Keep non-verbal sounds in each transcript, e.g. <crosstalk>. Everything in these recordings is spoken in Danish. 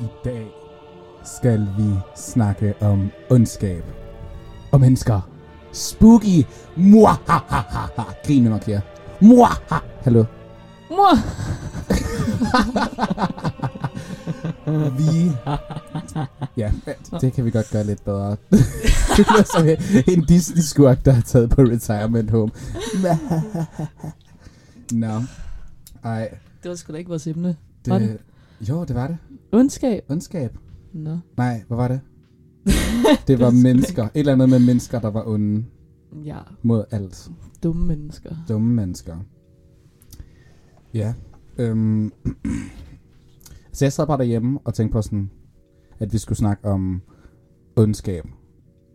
I dag skal vi snakke om ondskab. Og mennesker. Spooky. Muahahaha. Grin med mig, Kira. Muaha. Hallo. Mor! <laughs> Vi... Ja, det kan vi godt gøre lidt bedre. det <laughs> lyder som en Disney-skurk, der er taget på retirement home. <laughs> Nå. Ej, Det var sgu da ikke vores emne. Var det... Jo, det var det. Ondskab. Ondskab. Nå. Nej, hvad var det? Det var <laughs> mennesker. Et eller andet med mennesker, der var onde Ja, mod alt. dumme mennesker. Dumme mennesker. Ja. Øhm. <clears throat> Så jeg sad bare derhjemme og tænkte på sådan, at vi skulle snakke om ondskab.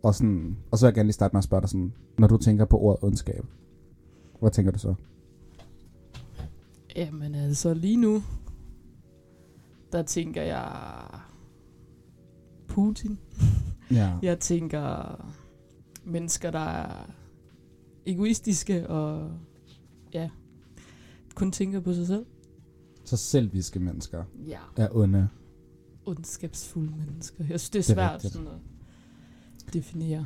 Og, sådan, og så vil jeg gerne lige starte med at spørge dig sådan, når du tænker på ordet ondskab, hvad tænker du så? Jamen altså, lige nu, der tænker jeg Putin. <laughs> Ja. Jeg tænker mennesker, der er egoistiske og ja, kun tænker på sig selv. Så selviske mennesker Ja, er onde. ondskabsfulde mennesker. Jeg synes, det er Det er svært rigtigt. sådan at definere.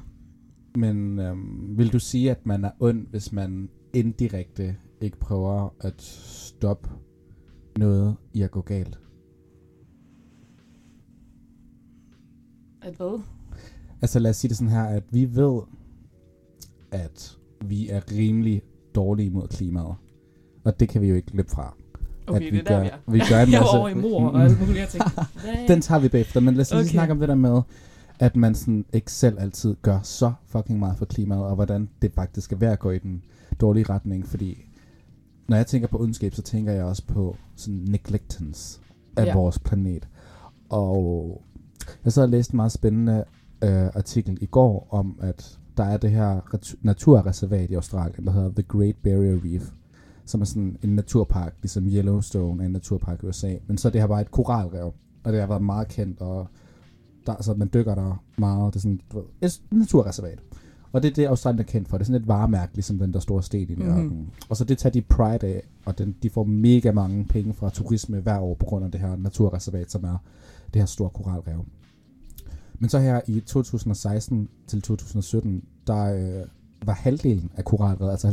Men øhm, vil du sige, at man er ond, hvis man indirekte ikke prøver at stoppe noget i at gå galt? At hvad? Altså lad os sige det sådan her, at vi ved, at vi er rimelig dårlige mod klimaet. Og det kan vi jo ikke løbe fra. Okay, at det er der, vi er. vi gør en <laughs> Jeg masse, var over i mor og. Jeg tænkte, <laughs> hvad? Den tager vi bagefter, men lad os lige Okay. snakke om det der med, at man sådan ikke selv altid gør så fucking meget for klimaet, og hvordan det faktisk er værd at gå i den dårlige retning, fordi når jeg tænker på ondskab, så tænker jeg også på sådan neglectance af Ja. vores planet. Og jeg så og læste en meget spændende øh, artikel i går om, at der er det her naturreservat i Australien, der hedder The Great Barrier Reef, som er sådan en naturpark, ligesom Yellowstone er en naturpark i USA. Men så er det her bare et koralrev, og det har været meget kendt, og der, altså, man dykker der meget. Det er sådan du ved, et naturreservat. Og det er det, Australien er kendt for. Det er sådan et varemærke, ligesom den der store sten i Mhm. mm-hmm. Og så det tager de pride af, og den, de får mega mange penge fra turisme hver år på grund af det her naturreservat, som er det her store koralrev. Men så her i 2016 til 2017, der øh, var halvdelen af koralrevet, altså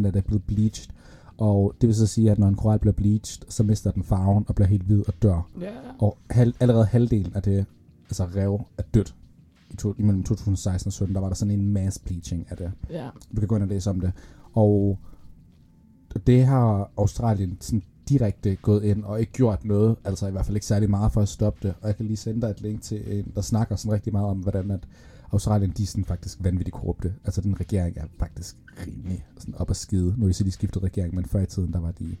50% af det, blevet bleached. Og det vil så sige, at når en koral bliver bleached, så mister den farven og bliver helt hvid og dør. Ja. Og hal- allerede halvdelen af det, altså rev, er dødt. I to- imellem 2016 og 17, der var der sådan en mass bleaching af det. Ja. Du kan gå ind og læse om det. Og det har Australien sådan direkte gået ind og ikke gjort noget, altså i hvert fald ikke særlig meget for at stoppe det. Og jeg kan lige sende dig et link til en, der snakker sådan rigtig meget om, hvordan at Australien, de er sådan faktisk vanvittigt korrupte. Altså den regering er faktisk rimelig sådan op at skide. Nu er de så lige skiftet regering, men før i tiden, der var de...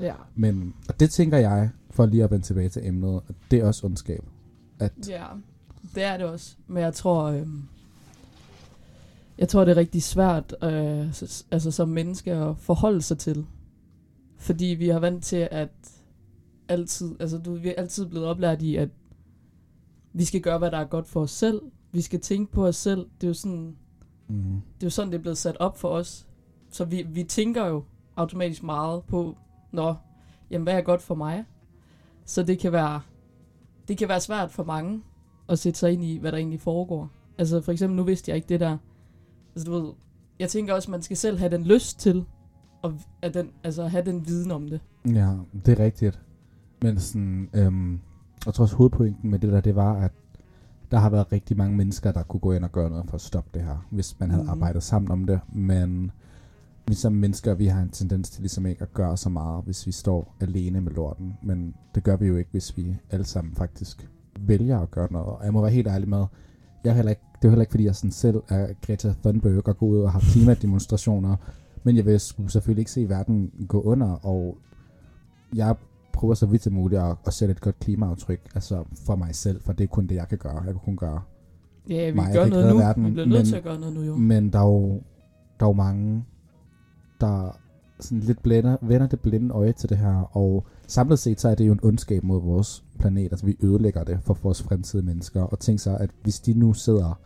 Ja. Men, og det tænker jeg, for lige at vende tilbage til emnet, at det er også ondskab. At, Ja, det er det også. Men jeg tror, øh, jeg tror, det er rigtig svært øh, altså, som menneske at forholde sig til. Fordi vi har vant til, at altid, altså, du, vi er altid blevet oplært i, at vi skal gøre, hvad der er godt for os selv. Vi skal tænke på os selv. Det er jo sådan, mm, det er jo sådan, det er blevet sat op for os. Så vi, vi tænker jo automatisk meget på, nå, jamen, hvad er godt for mig? Så det kan være, det kan være svært for mange at sætte sig ind i, hvad der egentlig foregår. Altså for eksempel, nu vidste jeg ikke det der. Altså du ved, jeg tænker også, man skal selv have den lyst til at, at den, altså, have den viden om det. Ja, det er rigtigt. Men sådan, øhm, jeg tror også hovedpointen med det der, det var, at der har været rigtig mange mennesker, der kunne gå ind og gøre noget for at stoppe det her, hvis man havde Mhm. arbejdet sammen om det. Men vi som mennesker, vi har en tendens til ligesom ikke at gøre så meget, hvis vi står alene med lorten. Men det gør vi jo ikke, hvis vi alle sammen faktisk vælger at gøre noget. Og jeg må være helt ærlig med, jeg er heller ikke, det er heller ikke, fordi jeg sådan selv er Greta Thunberg og går ud og har klimademonstrationer. Men jeg vil selvfølgelig ikke se verden gå under, og jeg prøver så vidt som muligt at, at sætte et godt klimaaftryk, altså for mig selv, for det er kun det, jeg kan gøre. Jeg kan kun gøre. Ja, vi jeg gør noget nu. verden, vi bliver nødt til at gøre noget nu jo. Men der er jo, der er jo mange, der sådan lidt blænder, vender det blinde øje til det her, og samlet set så er det jo en ondskab mod vores planet, altså vi ødelægger det for vores fremtidige mennesker, og tænk sig, at hvis de nu sidder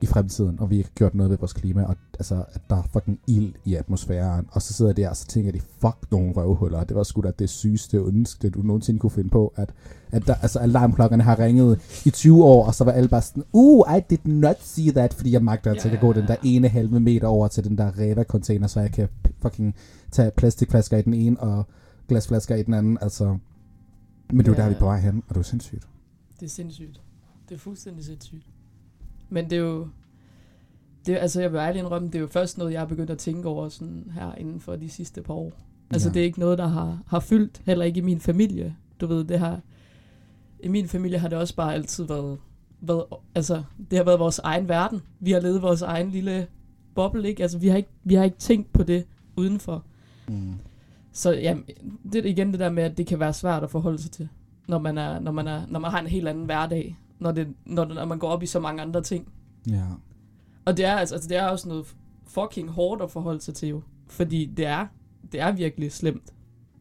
i fremtiden, og vi ikke har gjort noget ved vores klima, og altså, at der er fucking ild i atmosfæren, og så sidder de der, og så tænker de, fuck nogle røvhuller, det var sgu da det sygeste ønske, du nogensinde kunne finde på, at, at der, altså, alarmklokkerne har ringet i 20 år, og så var alle bare sådan, uh, I did not see that, fordi jeg magter at yeah. gå den der ene halve meter over til den der Reva-container, så jeg kan fucking tage plastikflasker i den ene, og glasflasker i den anden, altså, men det er der, vi er på vej hen, og det er sindssygt. Det er sindssygt. Det er fuldstændig sindssygt. Men det er jo... Det, er, altså, jeg vil ærlig indrømme, det er jo først noget, jeg har begyndt at tænke over sådan her inden for de sidste par år. Altså, ja. det er ikke noget, der har, har fyldt, heller ikke i min familie. Du ved, det har... I min familie har det også bare altid været, været... Altså, det har været vores egen verden. Vi har levet vores egen lille boble, ikke? Altså, vi har ikke, vi har ikke tænkt på det udenfor. Mm. Så ja, det er igen det der med, at det kan være svært at forholde sig til, når man, er, når man, er, når man har en helt anden hverdag når, det, når, når man går op i så mange andre ting. Ja. Og det er, altså, altså, det er også noget fucking hårdt at forholde sig til jo. Fordi det er, det er virkelig slemt.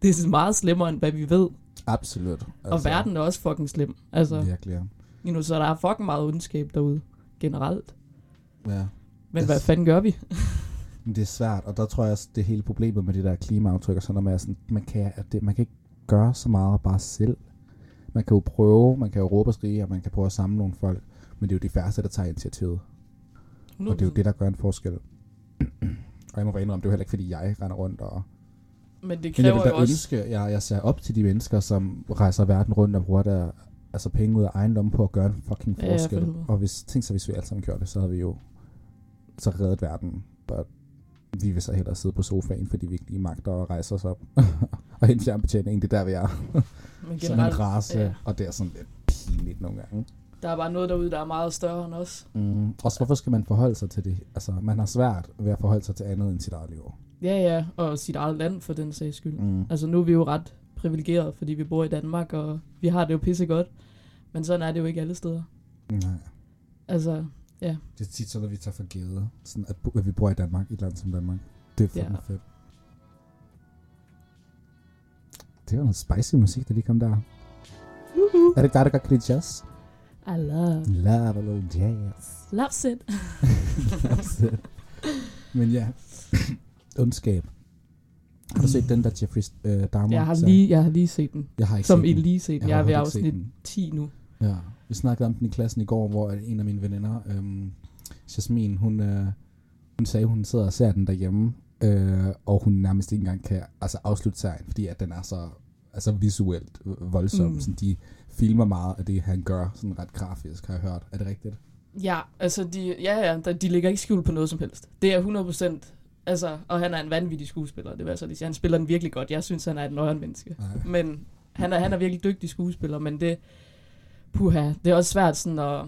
Det er meget slemmere, end hvad vi ved. Absolut. Altså, og verden er også fucking slem. Altså, virkelig, ja. You know, så der er fucking meget ondskab derude, generelt. Ja. Men det, hvad fanden gør vi? det er svært, og der tror jeg også, det hele problemet med det der klimaaftryk og sådan noget med, at sådan, man, kan, at det, man kan ikke gøre så meget bare selv man kan jo prøve, man kan jo råbe og skrige, og man kan prøve at samle nogle folk, men det er jo de færreste, der tager initiativet. 100%. Og det er jo det, der gør en forskel. <clears throat> og jeg må bare indrømme, det er jo heller ikke, fordi jeg render rundt og... Men det kræver men jeg vil da også... ønske, jeg, jeg ser op til de mennesker, som rejser verden rundt og bruger der, altså penge ud af egen lomme på at gøre en fucking forskel. Ja, og hvis, tænk så, hvis vi alle sammen gjorde det, så havde vi jo så reddet verden. But vi vil så hellere sidde på sofaen, fordi vi ikke lige magter at rejse os op <laughs> og hente fjernbetjeningen. Det er der, vi er. Men som en race, ja. og det er sådan lidt pinligt nogle gange. Der er bare noget derude, der er meget større end os. Mm. Også hvorfor skal man forholde sig til det? Altså, man har svært ved at forholde sig til andet end sit eget liv. Ja, ja, og sit eget land for den sags skyld. Mm. Altså, nu er vi jo ret privilegeret, fordi vi bor i Danmark, og vi har det jo pisse godt. Men sådan er det jo ikke alle steder. Nej. Altså, ja. Det er tit sådan, at vi tager for givet, sådan at, at vi bor i Danmark, i et land som Danmark. Det er fucking ja. fedt. Det var noget spicy musik, der lige kom der. Uh-huh. Er det dig, der godt kan lide jazz? I love. Love a little jazz. Loves it. <laughs> Loves it. Men ja, <clears throat> ondskab. Har du set den der Jeffrey øh, Dahmer? Jeg har, lige, jeg har lige set den. Jeg har ikke Som set I lige set den. Jeg, jeg er ved afsnit 10 nu. Ja, vi snakkede om den i klassen i går, hvor en af mine veninder, øhm, Jasmin, hun, øh, hun sagde, hun sidder og ser den derhjemme, øh, og hun nærmest ikke engang kan altså, afslutte serien, fordi at den er så altså, visuelt voldsom. Mm. Sådan, de filmer meget af det, han gør, sådan ret grafisk, har jeg hørt. Er det rigtigt? Ja, altså de, ja, ja, de ligger ikke skjult på noget som helst. Det er 100% Altså, og han er en vanvittig skuespiller, det vil jeg så lige sige. Han spiller den virkelig godt. Jeg synes, han er et nøjeren menneske. Nej. Men han er, han er virkelig dygtig skuespiller, men det, puha, det er også svært sådan at,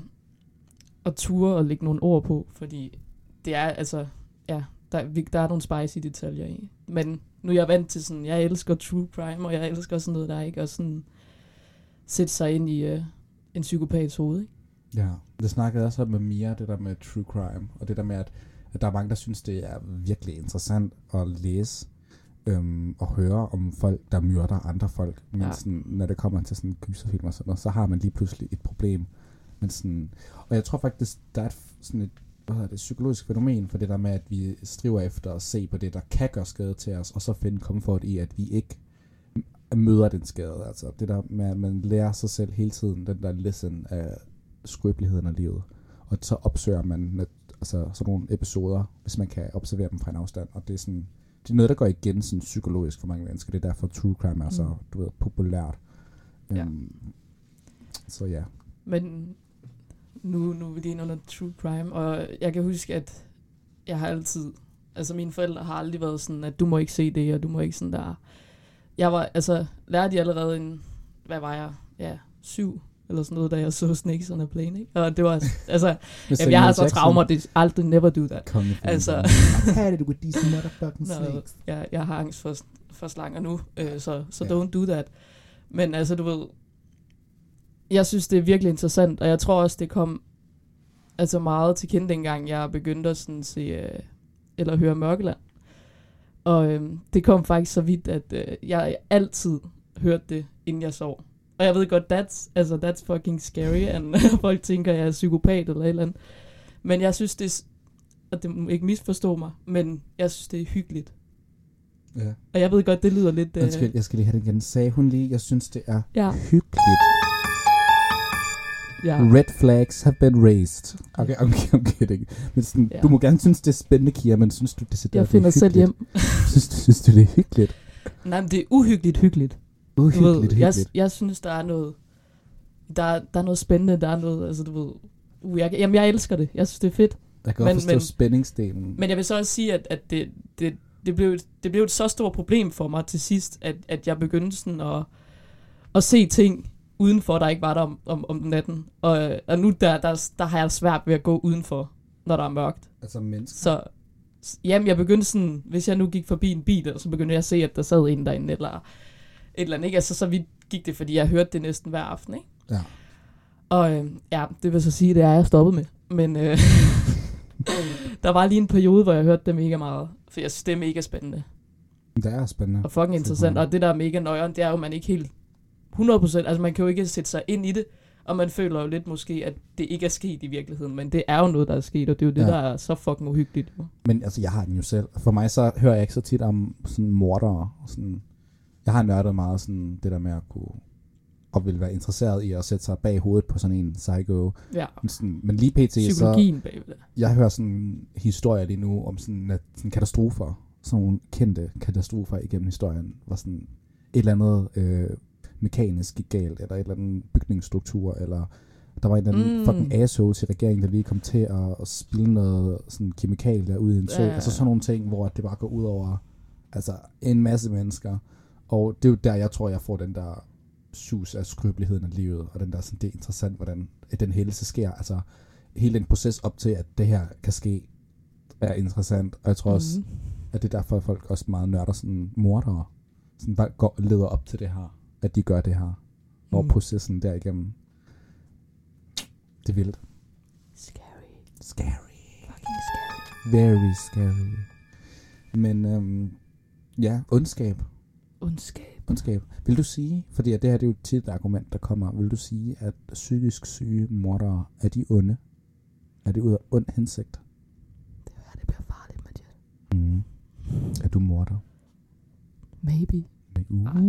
at ture og lægge nogle ord på, fordi det er altså, ja, der, der er nogle spicy detaljer i. Men nu er jeg vant til sådan, jeg elsker true crime, og jeg elsker sådan noget, der ikke og sådan sætte sig ind i uh, en psykopats hoved, ikke? Ja, det snakkede jeg også med Mia, det der med true crime, og det der med, at, at der er mange, der synes, det er virkelig interessant at læse øhm, og høre om folk, der myrder andre folk. Men ja. sådan, når det kommer til sådan gyserfilm og sådan noget, så har man lige pludselig et problem. Men sådan, og jeg tror faktisk, der er et, sådan et hvad hedder det, psykologisk fænomen for det der med, at vi striver efter at se på det, der kan gøre skade til os, og så finde komfort i, at vi ikke møder den skade. Altså det der med, at man lærer sig selv hele tiden, den der lesson af skrøbeligheden af livet. Og så opsøger man altså, sådan nogle episoder, hvis man kan observere dem fra en afstand. Og det er sådan, det er noget, der går igen sådan psykologisk for mange mennesker. Det er derfor true crime er så, mm. du ved, populært. Ja. Um, så ja. Men nu, nu er vi lige under true crime, og jeg kan huske, at jeg har altid, altså mine forældre har aldrig været sådan, at du må ikke se det, og du må ikke sådan der. Jeg var, altså, lærte jeg allerede en, hvad var jeg, ja, syv, eller sådan noget, da jeg så Snakes on a Plane, ikke? Og det var, <laughs> altså, jamen, jeg har så traumer, det er aldrig never do that. Altså, I've had it with these motherfucking snakes. jeg, jeg har angst for, for slanger nu, øh, så, så yeah. don't do that. Men altså, du ved, jeg synes, det er virkelig interessant, og jeg tror også, det kom altså meget til kende dengang, jeg begyndte at sådan se, øh, eller høre Mørkeland. Og øh, det kom faktisk så vidt, at øh, jeg altid hørte det, inden jeg sov. Og jeg ved godt, that's, altså, that's fucking scary, and <laughs> folk tænker, jeg er psykopat eller et eller andet. Men jeg synes, det er, og det må ikke misforstå mig, men jeg synes, det er hyggeligt. Ja. Og jeg ved godt, det lyder lidt... øh, Undskyld, jeg skal lige have det igen. Sagde hun lige, jeg synes, det er ja, hyggeligt. Ja. Red flags have been raised. Okay, okay, I'm kidding. Men sådan, Ja. du må gerne synes, det er spændende, Kira, men synes du, det, Jeg finder selv hjem. <laughs> Synes, du, synes du, det er hyggeligt? Nej, men det er uhyggeligt hyggeligt. Du Uhyggeligt, ved, hyggeligt. jeg, jeg synes, der er noget... Der, der er noget spændende, der er noget... Altså, du ved... Uh, jeg, jamen, jeg elsker det. Jeg synes, det er fedt. jeg kan men- godt forstå men- spændingsdelen. Men jeg vil så også sige, at, at det, det, det, blev, et- det blev et så stort problem for mig til sidst, at, at jeg begyndte sådan at, at se ting udenfor, der ikke var der om, om, om natten. Og, og nu der, der, der har jeg svært ved at gå udenfor, når der er mørkt. altså mennesker. Så jamen, jeg begyndte sådan, hvis jeg nu gik forbi en bil, og så begyndte jeg at se, at der sad en derinde, eller et eller andet, ikke? Altså, så vidt gik det, fordi jeg hørte det næsten hver aften, ikke? Ja. Og øh, ja, det vil så sige, det er jeg stoppet med. Men øh, <laughs> der var lige en periode, hvor jeg hørte det mega meget. For jeg synes, det er mega spændende. Det er spændende. Og fucking interessant. Og det der er mega nøjeren, det er jo, at man ikke helt 100%, altså man kan jo ikke sætte sig ind i det. Og man føler jo lidt måske, at det ikke er sket i virkeligheden. Men det er jo noget, der er sket, og det er jo det, Ja. der er så fucking uhyggeligt. Men altså, jeg har den jo selv. For mig så hører jeg ikke så tit om sådan mordere. Sådan. Jeg har nørdet meget sådan det der med at kunne og vil være interesseret i at sætte sig bag hovedet på sådan en psycho. Ja. Men Sådan, men lige pt. så, Psykologien bagved det. jeg hører sådan historier lige nu om sådan, at, sådan katastrofer. Sådan nogle kendte katastrofer igennem historien. Var sådan et eller andet øh, mekanisk gik galt, eller et eller andet bygningsstruktur, eller der var en eller anden Mm. mm. fucking asshole til regeringen, der lige kom til at, at spille noget sådan kemikalier ud i en sø. Ja. Altså sådan nogle ting, hvor det bare går ud over altså, en masse mennesker. Og det er jo der, jeg tror, jeg får den der sus af skrøbeligheden af livet, og den der sådan, det er interessant, hvordan den hændelse sker. Altså, hele den proces op til, at det her kan ske, er interessant. Og jeg tror også, Mhm. at det er derfor, at folk også meget nørder sådan mordere. Sådan bare går, leder op til det her, at de gør det her. Og Mhm. processen derigennem. Det er vildt. Scary. Scary. Fucking scary. Very scary. Men øhm, ja, ondskab. Ondskab. ondskab. Vil du sige, fordi det her det er jo tit et argument, der kommer, vil du sige, at psykisk syge mordere, er de onde? Er det ud af ond hensigt? Det her, det bliver farligt, Mathias. Mm. Er du morder? Maybe. Uh. Ej.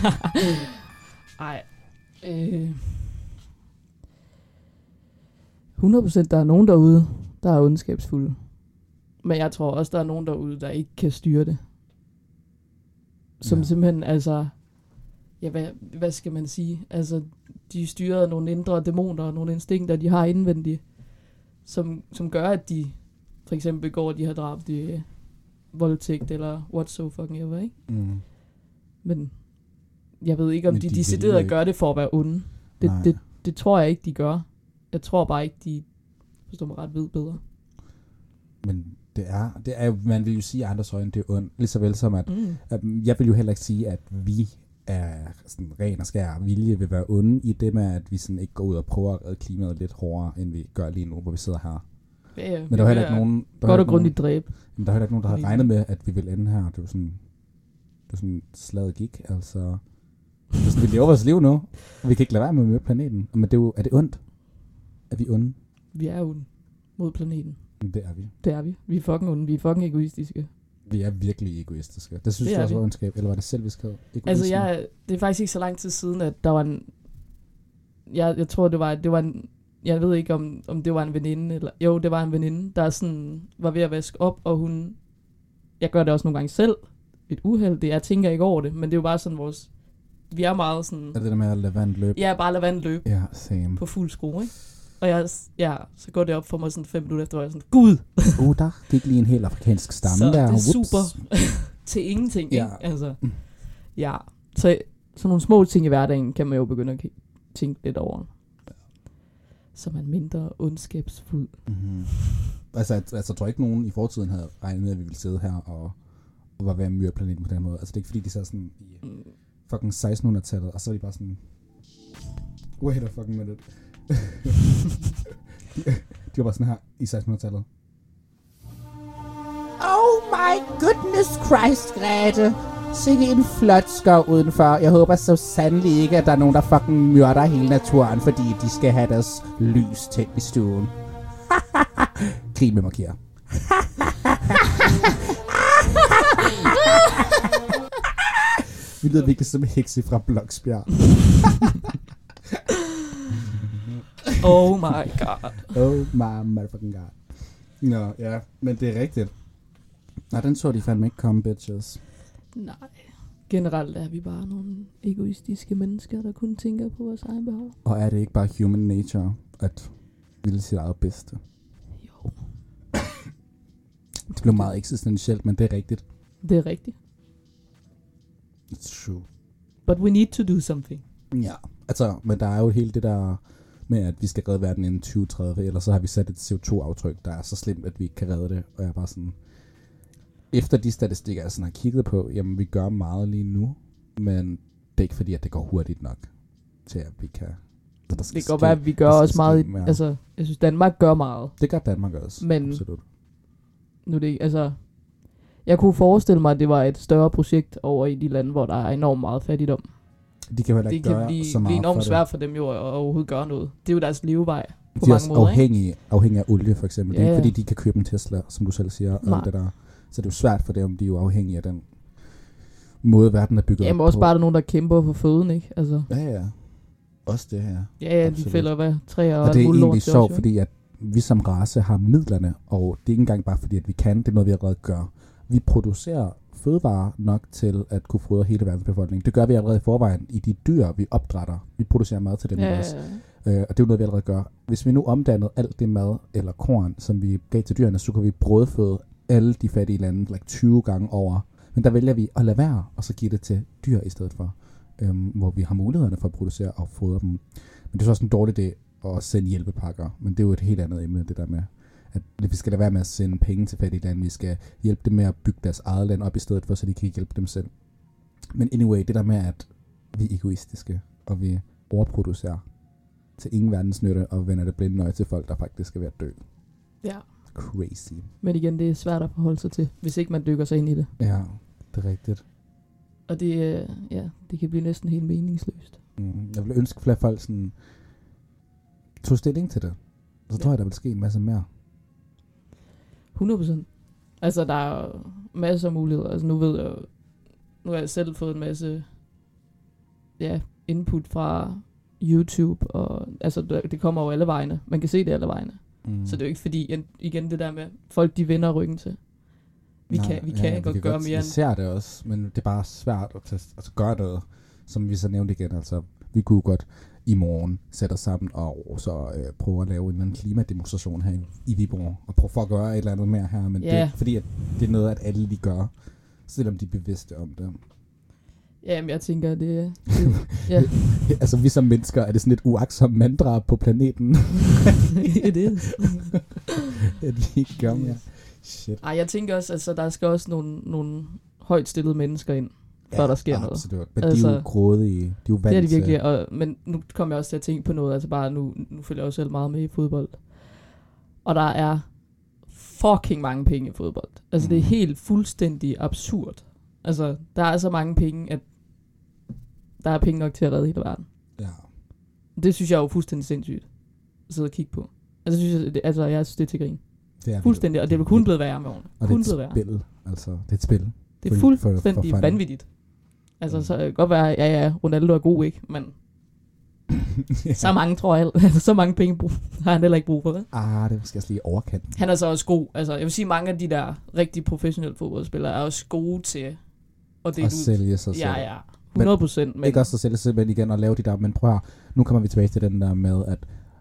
<laughs> øh. 100% der er nogen derude, der er ondskabsfulde. Men jeg tror også, der er nogen derude, der ikke kan styre det. Som Ja. simpelthen, altså... Ja, hvad, hvad skal man sige? Altså, de er styret af nogle indre dæmoner og nogle instinkter, de har indvendigt, som, som gør, at de for eksempel begår de her drab, de voldtægt eller what so fucking ever, ikke? Mm. Men jeg ved ikke, om Men de, de decideret gør det for at være onde. Det, Nej. det, det tror jeg ikke, de gør. Jeg tror bare ikke, de forstår mig ret ved bedre. Men det er, det er man vil jo sige, at andres øjne det er ondt. Lige så vel som, at, Mm. at jeg vil jo heller ikke sige, at vi er sådan ren og skær vilje vil være onde i det med, at vi sådan ikke går ud og prøver at redde klimaet lidt hårdere, end vi gør lige nu, hvor vi sidder her. Ja, ja, Men der er heller ikke nogen, der er Godt og grundigt dræb. men der er heller ikke nogen, der har Lige regnet med, at vi vil ende her. Det er sådan, det er sådan slaget gik, altså. Vi lever vores liv nu, og vi kan ikke lade være med at møde planeten. Men det er, jo, er det ondt? Er vi onde? Vi er onde mod planeten. Det er vi. Det er vi. Vi er fucking onde. Vi er fucking egoistiske. Vi er virkelig egoistiske. Det synes Det er også vi. var ondskab, eller var det selviskhed? Altså, jeg, det er faktisk ikke så lang tid siden, at der var en... Jeg, jeg tror, det var, det var en... Jeg ved ikke, om, om det var en veninde, eller... Jo, det var en veninde, der sådan var ved at vaske op, og hun... Jeg gør det også nogle gange selv. Et uheld, det jeg tænker ikke over det, men det er jo bare sådan vores... Vi er meget sådan... Er det der med at lade vand løbe? Er bare lade vand løbe Ja, same. på fuld skrue, ikke? Og jeg, ja, så går det op for mig sådan fem minutter efter, hvor jeg er sådan, Gud! Oh, der gik lige en helt afrikansk stamme Så der. det er super. <laughs> til ingenting, Ja. ikke? Altså, ja. Så sådan nogle små ting i hverdagen kan man jo begynde at tænke lidt over. Så man mindre ondskabsfuld. Mm-hmm. Altså, altså, jeg tror ikke nogen i fortiden havde regnet med, at vi ville sidde her og, og var ved at planeten på den måde. Altså, det er ikke fordi, de sad sådan i Mm. Fucking 1600-tallet, og så er de bare sådan... Wait a fucking minute. <laughs> de, de var bare sådan her i 1600-tallet. Oh my goodness Christ, Grete. Sikke en flot skov udenfor. Jeg håber så sandelig ikke, at der er nogen, der fucking myrder hele naturen, fordi de skal have deres lys tændt i stuen. <laughs> Krig med markere. <laughs> Vi lyder virkelig som hekse fra Bloksbjerg. <laughs> Oh my god. Oh my motherfucking god. Nå, ja, men det er rigtigt. Nej, den så de fandme ikke komme, bitches. Nej. Generelt er vi bare nogle egoistiske mennesker, der kun tænker på vores egen behov. Og er det ikke bare human nature, at ville sit eget bedste? Jo, <coughs> Det blev meget eksistentielt, men det er rigtigt. det er rigtigt. It's true. But we need to do something. Ja, altså, men der er jo hele det der med, at vi skal redde verden inden 2030, ellers så har vi sat et CO2-aftryk, der er så slemt, at vi ikke kan redde det. Og jeg er bare sådan, efter de statistikker, jeg sådan har kigget på, jamen vi gør meget lige nu, men det er ikke fordi, at det går hurtigt nok til, at vi kan... Der skal Det kan godt være, at vi gør der også meget... mere. Altså, jeg synes, Danmark gør meget. Det gør Danmark også, Men- absolut. Nu er det ikke, altså... Jeg kunne forestille mig, at det var et større projekt over i de lande, hvor der er enormt meget fattigdom. De kan jo heller Det ikke kan gøre blive, så meget blive enormt for svært for dem jo at overhovedet gøre noget. Det er jo deres levevej på det. De er mange også måder, ikke? afhængige, afhængige af olie, for eksempel. Det er Ja, ikke ja. fordi, de kan købe en Tesla, som du selv siger. Og det der. Så det er jo svært for dem, de er jo afhængige af den måde, verden er bygget Jamen op også på. bare, der er nogen, der kæmper for føden, ikke? Altså, Ja, ja. Også det her. ja, ja, de Absolut. fælder hvad? Træer og, Og det er egentlig sjovt, jo, fordi at vi som race har midlerne, og det er ikke engang bare fordi, at vi kan, det er noget, vi allerede gør. Vi producerer fødevarer nok til at kunne fodre hele verdens befolkning. Det gør vi allerede i forvejen i de dyr, vi opdrætter. Vi producerer mad til dem Ja, også. ja, Øh, og det er jo noget, vi allerede gør. Hvis vi nu omdannede alt det mad eller korn, som vi gav til dyrene, så kunne vi brødføde alle de fattige lande like 20 gange over. Men der vælger vi at lade være, og så give det til dyr i stedet for, øhm, hvor vi har mulighederne for at producere og fodre dem. Men det er så også en dårlig idé at sende hjælpepakker, men det er jo et helt andet emne, det der med, at vi skal lade være med at sende penge til fattige lande. Vi skal hjælpe dem med at bygge deres eget land op i stedet for, så de kan hjælpe dem selv. Men anyway, det der med, at vi er egoistiske, og vi overproducerer til ingen verdens nytte, og vender det blinde øje til folk, der faktisk er ved at dø. ja. Crazy. Men igen, det er svært at forholde sig til, hvis ikke man dykker sig ind i det. Ja, det er rigtigt. Og det, øh, ja, det kan blive næsten helt meningsløst. Mm. Jeg vil ønske, at flere folk sådan, tog stilling til det. Så Ja. tror jeg, der vil ske en masse mere. 100%. Altså, der er masser af muligheder. Altså, nu ved jeg nu har jeg selv fået en masse ja, input fra YouTube, og altså, det kommer jo alle vegne. Man kan se det alle vegne. Mm. Så det er jo ikke fordi, en- igen det der med, folk de vender ryggen til. Vi Nej, kan, vi kan vi godt gøre mere Vi ser det også, men det er bare svært at tage, altså gøre noget, som vi så nævnte igen. Altså, vi kunne godt i morgen sætte os sammen og så øh, prøve at lave en eller anden klimademonstration her i, i Viborg, og prøve for at gøre et eller andet mere her, men det er Ja. ikke fordi, at det er noget, at alle de gør, selvom de er bevidste om det. Jamen, jeg tænker, det, <laughs> det ja, <laughs> altså, vi som mennesker, er det sådan et uaksomt mandra på planeten, <laughs> it is. at vi ikke gør mere. Shit. Ej, jeg tænker også, altså, der skal også nogle, nogle højt stillede mennesker ind, før der sker noget. Absolut. Men altså, de er jo Altså, grådige. De er jo vant Det er det til- virkelig, og, men nu kommer jeg også til at tænke på noget, altså bare nu, nu følger jeg jo selv meget med i fodbold. Og der er fucking mange penge i fodbold. Altså det er Mhm. helt fuldstændig absurd. Altså der er så mange penge, at der er penge nok til at redde hele verden. Ja. Det synes jeg er jo fuldstændig sindssygt at sidde og kigge på. Altså, synes jeg, det, altså jeg synes, det er til grin. Det er Fuldstændig, og det er kun blevet værre med årene. Og Kun det er et spil. Altså, det er et spil. Det er for- for- for fuldstændig fun. vanvittigt. Altså, Mm. så kan det godt være, ja, ja, Ronaldo er god, ikke? Men <laughs> så mange, tror jeg, <laughs> altså, så mange penge <laughs> har han heller ikke brug for, vel? Ah, det er måske også lige overkant. Han er så også god. Altså, jeg vil sige, mange af de der rigtig professionelle fodboldspillere er også gode til at dele At ud. sælge sig selv. Ja, ja. 100 procent. Men, Ikke også at sælge sig selv, men igen at lave de der, men prøv at, nu kommer vi tilbage til den der med, at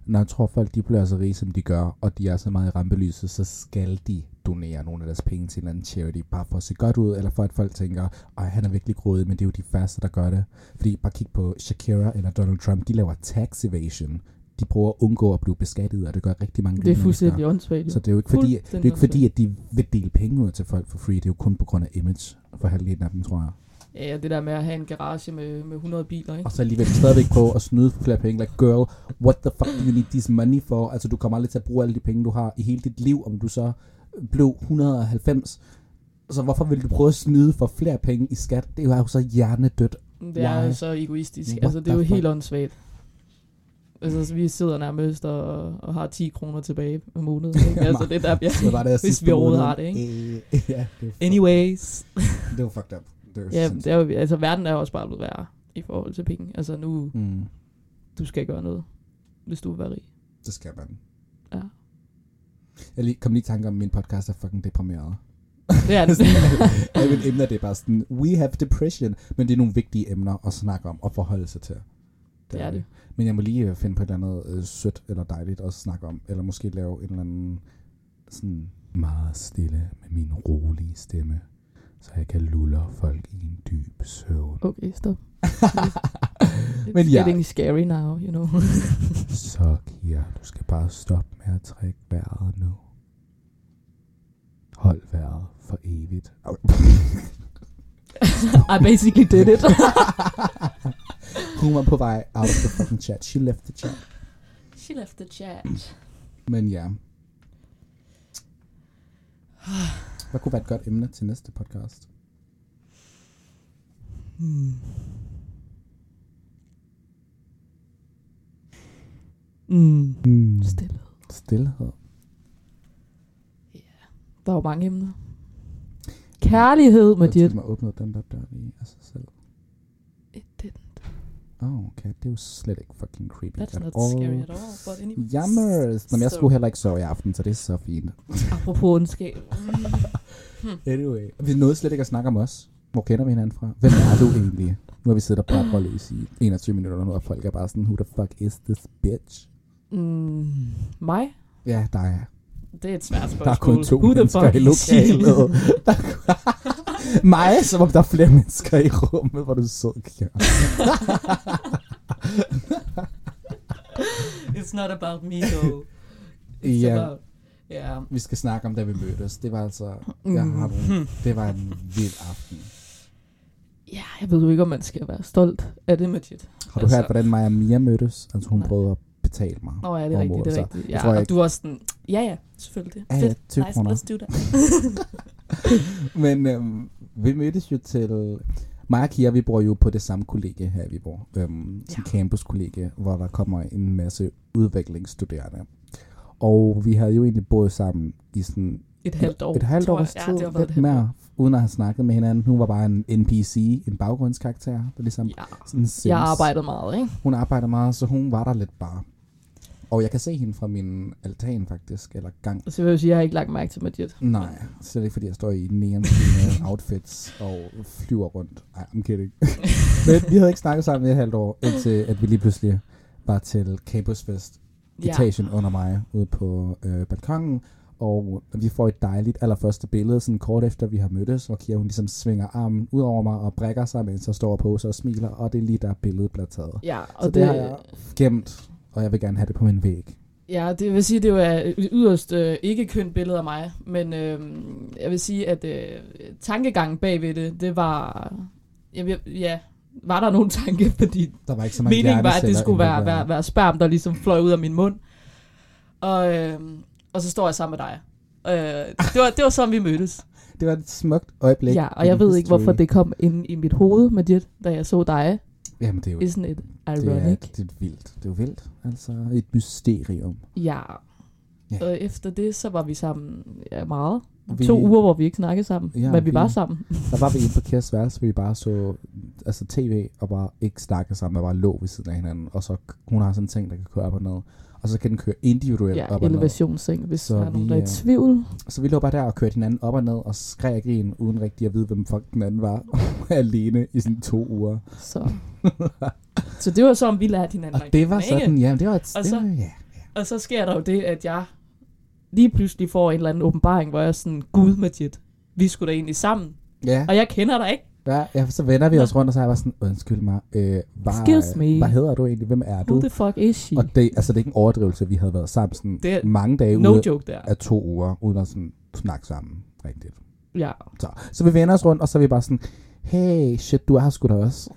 når jeg tror folk, de bliver så rige, som de gør, og de er så meget i rampelyset, så skal de donere nogle af deres penge til en eller anden charity, bare for at se godt ud, eller for at folk tænker, ej, han er virkelig grådig, men det er jo de færreste, der gør det. Fordi bare kig på Shakira eller Donald Trump, de laver tax evasion. De prøver at undgå at blive beskattet, og det gør rigtig mange det er fuldstændig åndssvagt. Så det er jo ikke fordi, det er jo ikke fordi, at de vil dele penge ud til folk for free. Det er jo kun på grund af image for halvdelen af dem, tror jeg. Ja, det der med at have en garage med, med 100 biler, ikke? Og så alligevel stadigvæk på at snyde for flere penge. Like, girl, what the fuck do you need this money for? Altså, du kommer aldrig til at bruge alle de penge, du har i hele dit liv, om du så blev 190. Så hvorfor vil du prøve at snyde for flere penge i skat? Det er jo så hjernedødt. Det er Why? jo så egoistisk. What altså, det er jo helt åndssvagt. Altså, så vi sidder nærmest og, og har 10 kroner tilbage om måneden. Ikke? <laughs> Altså, det er der, vi Det var det, Hvis vi overhovedet har det, ikke? Øh, ja, det var, Anyways. det var fucked up. Det Ja, det er jo, altså, verden er også bare blevet værre i forhold til penge. Altså, nu, Mm, du skal gøre noget, hvis du vil være rig. det skal man. Ja. Jeg lige, kom lige i tanke om, at min podcast er fucking deprimeret. Det er <laughs> det. Alle mine emner, det er bare sådan, we have depression. Men det er nogle vigtige emner at snakke om og forholde sig til. Det er det. Men jeg må lige øh, finde på et eller andet øh, sødt eller dejligt at snakke om. Eller måske lave en eller anden sådan meget stille med min rolige stemme. Så jeg kan lulle folk i en dyb søvn. Okay, stop. It's <laughs> Men ja. getting scary now, you know. <laughs> Så Kira, du skal bare stoppe med at trække vejret nu. Hold vejret for evigt. <laughs> I basically did it. Hun var på vej out of the fucking chat. She left the chat. She left the chat. Men ja. Hvad kunne være et godt emne til næste podcast? Hmm. Mm. Mm. Stillhed. Stilhed. Der er jo mange emner. Kærlighed, Jeg Majid. har åbnet den der dør lige af sig selv. Oh, okay. Det er jo slet ikke fucking creepy. That's at not all. scary at all. But anyways. Jammers. Men jeg Så- skulle heller ikke sove i aften, så det er så fint. Apropos ondskab. <laughs> Anyway. Vi nåede slet ikke at snakke om os. Hvor kender vi hinanden fra? Hvem er du egentlig? Nu har vi siddet og bare løs i 21 minutter nu, og folk er bare sådan, who the fuck is this bitch? Mm. Mig? Ja, er, Det er et svært spørgsmål. der er kun to Who the fuck i lokalet. <laughs> <laughs> Mig, som om der er flere mennesker i rummet, hvor du så Kjær. It's not about me, though. It's Ja. about... Ja. Vi skal snakke om, da vi mødtes. Det var altså, Mm. jeg har nogle, det var en vild aften. Ja, jeg ved jo ikke, om man skal være stolt af det, Majid. Har du Altså- hørt, hvordan mig og Mia mødtes? Altså hun Nej. prøvede at betale mig. Nå ja, det er rigtigt, det er rigtigt. jeg Ja, tror og ikke- du var sådan, ja ja, selvfølgelig. Ja, ja, Fedt, 20 nice, kroner. let's do that. <laughs> <laughs> Men øhm, vi mødtes jo til... Mig og Kira, vi bor jo på det samme kollegie her i Viborg. Øhm, Ja. campuskollegie, hvor der kommer en masse udviklingsstuderende. Og vi havde jo egentlig boet sammen i sådan Et halvt år, et halvt tror jeg. års Ja, tid, det har været et lidt halvt mere, uden at have snakket med hinanden. Hun var bare en NPC, en baggrundskarakter, der ligesom Ja, sådan Sims. jeg arbejder meget, ikke? Hun arbejder meget, så hun var der lidt bare. Og jeg kan se hende fra min altan faktisk, eller gang. Så vil jeg sige, jeg har ikke lagt mærke til Majid. Nej, det er fordi, jeg står i neon <laughs> outfits og flyver rundt. Nej, I'm kidding. <laughs> Men vi havde ikke snakket sammen i et halvt år, indtil at vi lige pludselig var til campusfest Ja. etagen under mig ude på øh, balkongen. Og vi får et dejligt allerførste billede, sådan kort efter vi har mødtes, hvor Kira hun ligesom svinger armen ud over mig og brækker sig, mens jeg står poser og smiler, og det er lige der billedet bliver taget. Ja, og Så det, det, det har jeg gemt, og jeg vil gerne have det på min væg. ja, det vil sige, det jo er et yderst øh, ikke kønt billede af mig, men øh, jeg vil sige, at øh, tankegangen bagved det, det var, jeg, ja, var der nogen tanke, <laughs> fordi Der var ikke så mange meningen var, at det skulle være, være, være sperm, der ligesom fløj ud af min mund. Og, øh, og så står jeg sammen med dig. Øh, det, var, det var sådan, vi mødtes. Det var et smukt øjeblik. Ja, og jeg ved ikke, hvorfor det kom ind i mit hoved, Majid, da jeg så dig. Jamen, det er jo Isn't it det er, ironic? det er vildt. Det er jo vildt. Altså, et mysterium. Ja. Ja. Og efter det, så var vi sammen ja, meget. Vi- To uger, hvor vi ikke snakkede sammen, Ja, men vi vi- var sammen. Der var vi inde på Kærs værelse, hvor vi bare så altså tv, og bare ikke snakkede sammen, og bare lå ved siden af hinanden. Og så hun har sådan en ting, der kan køre op og ned. Og så kan den køre individuelt Ja, op og elevationsseng, hvis Så der er nogen, der er i øh, tvivl. Så vi lå bare der og kørte hinanden op og ned, og skreg og grin, uden rigtig at vide, hvem fuck den anden var. <laughs> Alene i sådan to uger. Så. så det var sådan, vi lærte hinanden. Og det var ikke? sådan, ja, det var et... Og så- var, ja. Og så sker der jo det, at jeg lige pludselig får en eller anden åbenbaring, hvor jeg er sådan, gud Majid, vi skulle da egentlig sammen. Ja, Og jeg kender dig ikke. Ja, ja, så vender vi os rundt, og så er jeg bare sådan, undskyld mig, øh, hvad, Excuse me. hvad hedder du egentlig? Hvem er Who du? the fuck is she? Og det, altså, det er ikke en overdrivelse, vi havde været sammen sådan Det er mange dage No ude joke der. af to uger, uden at sådan snakke sammen rigtigt. Ja. Så, så vi vender os rundt, og så er vi bare sådan, hey, shit, du er her sgu da også.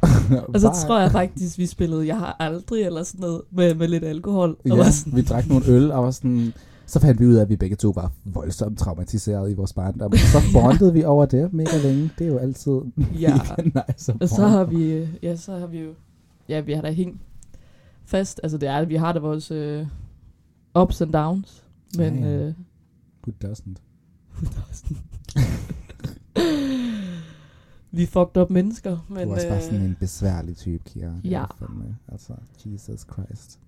Og så <laughs> tror jeg faktisk, vi spillede Jeg har aldrig, eller sådan noget, med, med lidt alkohol. Og Ja, sådan, vi drak nogle øl, og var sådan, så fandt vi ud af, at vi begge to var voldsomt traumatiseret i vores barndom. Så <laughs> bondede vi over det mega længe. Det er jo altid Ja. <laughs> mega nice Og så har vi, øh, ja, så har vi jo, ja, vi har da hængt fast. Altså det er, vi har da vores øh, ups and downs. Men Ja, ja. øh, Who doesn't? <laughs> vi er fucked up mennesker. Men, du er også bare øh, sådan en besværlig type, Kira. Ja. Fandme, altså, Jesus Christ.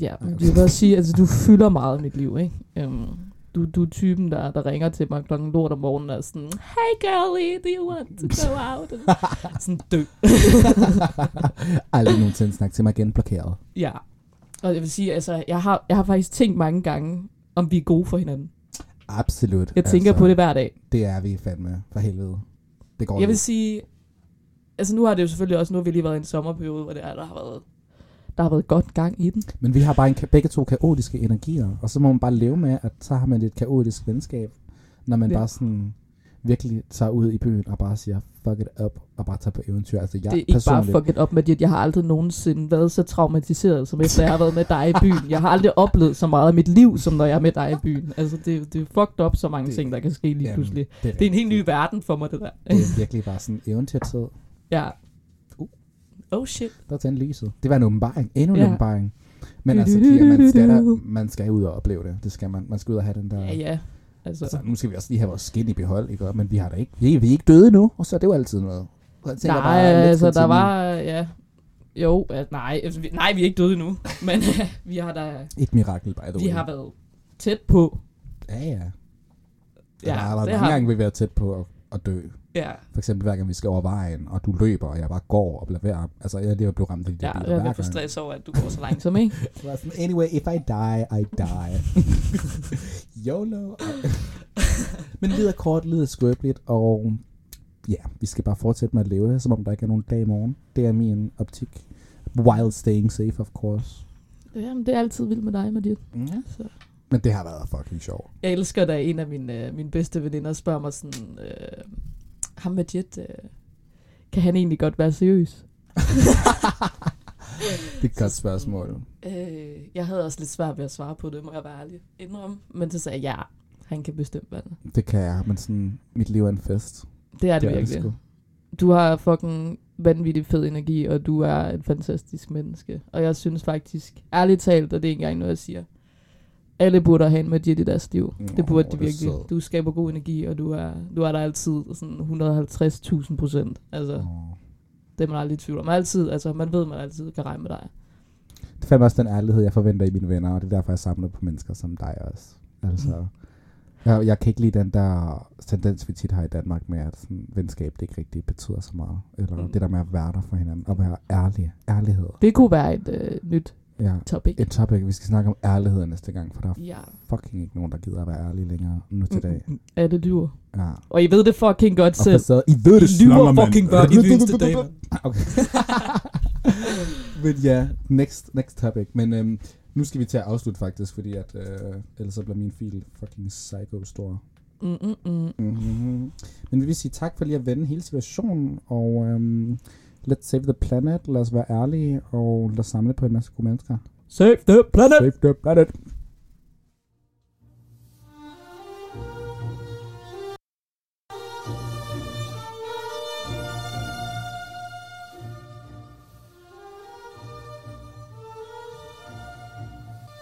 Ja, men jeg vil også sige, altså du fylder meget i mit liv, ikke? Um, du, du er typen, der, der ringer til mig klokken lort om morgenen og sådan, Hey girlie, do you want to go out? <laughs> sådan dø. <laughs> Aldrig nogensinde snakke til mig igen blokeret. ja. Og jeg vil sige, altså, jeg har, jeg har faktisk tænkt mange gange, om vi er gode for hinanden. Absolut. Jeg tænker altså, på det hver dag. Det er vi fandme, for helvede. Det går Jeg vil lidt. sige, altså nu har det jo selvfølgelig også, nu har vi lige været i en sommerperiode, hvor det er, der har været, der har været godt gang i den. Men vi har bare en, begge to kaotiske energier, og så må man bare leve med, at så har man et kaotisk venskab, når man Ja. bare sådan virkelig tager ud i byen og bare siger, fuck it up, og bare tager på eventyr. Altså jeg det er ikke bare fuck it op med det. Jeg har aldrig nogensinde været så traumatiseret, som efter jeg har været med dig i byen. Jeg har aldrig oplevet så meget af mit liv, som når jeg er med dig i byen. Altså, det, det er fucked up så mange Det- ting, der kan ske lige Jamen, pludselig. det, Det er en helt ny verden for mig, det der. Det er virkelig bare sådan eventyrtid. Ja. Oh shit. Der tændte lyset. Det var en åbenbaring. Endnu en Ja. åbenbaring. Men altså, Kira, man skal, da, man skal ud og opleve det. Det skal man. Man skal ud og have den der... Ja, ja. Altså, Altså, nu skal vi også lige have vores skin i behold, ikke? Men vi har da ikke, vi, vi er ikke døde nu, og så er det jo altid noget. Så nej, bare, altså, der var, ja. Jo, altså, nej, altså, vi, nej, vi er ikke døde endnu. <laughs> Men vi har da, Et mirakel, by the way. vi har været tæt på. Ja, ja. Ja, der har været det mange har gange, vi har været tæt på at, dø. Ja, For eksempel hver gang vi skal over vejen, og du løber, og jeg bare går og bliver ved. at- Altså, jeg er lige blevet ramt af de der ja biler jeg er lidt stress over, at du går så langsomt, ikke? <laughs> Anyway, if I die, I die. <laughs> YOLO. <laughs> Men livet er kort, livet er skrøbeligt, og ja, vi skal bare fortsætte med at leve det, som om der ikke er nogen dag i morgen. Det er min optik. While staying safe, of course. Jamen, det er altid vildt med dig, Mathias. Ja. Så. Men det har været fucking sjovt. Jeg elsker, da en af mine, øh, mine bedste veninder spørger mig sådan, øh, ham Jet, øh, kan han egentlig godt være seriøs? <laughs> Det er et godt spørgsmål. Øh, jeg havde også lidt svært ved at svare på det, må jeg være ærlig indrømme. Men så sagde jeg, ja, han kan bestemt være det. Det kan jeg, men sådan, mit liv er en fest. Det er det, er virkelig. Du har fucking vanvittig fed energi, og du er et fantastisk menneske. Og jeg synes faktisk, ærligt talt, og det er ikke engang noget, jeg siger, alle burde have en Majid i deres liv. Nå, det burde de det virkelig. sødt. Du skaber god energi, og du er, du er der altid sådan 150.000 procent. Altså, Åh. det er man aldrig i tvivl om. Altid, altså, man ved, man altid kan regne med dig. Det er fandme også den ærlighed, jeg forventer i mine venner, og det er derfor, jeg samler på mennesker som dig også. Altså, Mm. jeg, jeg kan ikke lide den der tendens, vi tit har i Danmark med, at sådan, venskab det ikke rigtig betyder så meget. Eller Mm. det der med at være der for hinanden, og være ærlig. Ærlighed. Det kunne være et øh, nyt Ja. topic. Et topic, vi skal snakke om ærlighed næste gang, for der er Ja. fucking ikke nogen, der gider at være ærlige længere nu til dag. Mm, Er det lyver? Ja. Og I ved det fucking godt selv. så I ved det, I lyver fucking bare i dage, <laughs> mand. Okay. <laughs> Men ja, next, next topic. Men øhm, nu skal vi til at afslutte faktisk, fordi at, øh, ellers så bliver min fil fucking psycho stor. Mm, mm, mm. Mm-hmm. Men vi vil sige tak for lige at vende hele situationen, og øhm, let's save the planet, lad os være ærlige, og lad os samle på en masse gode mennesker. Save the planet! Save the planet!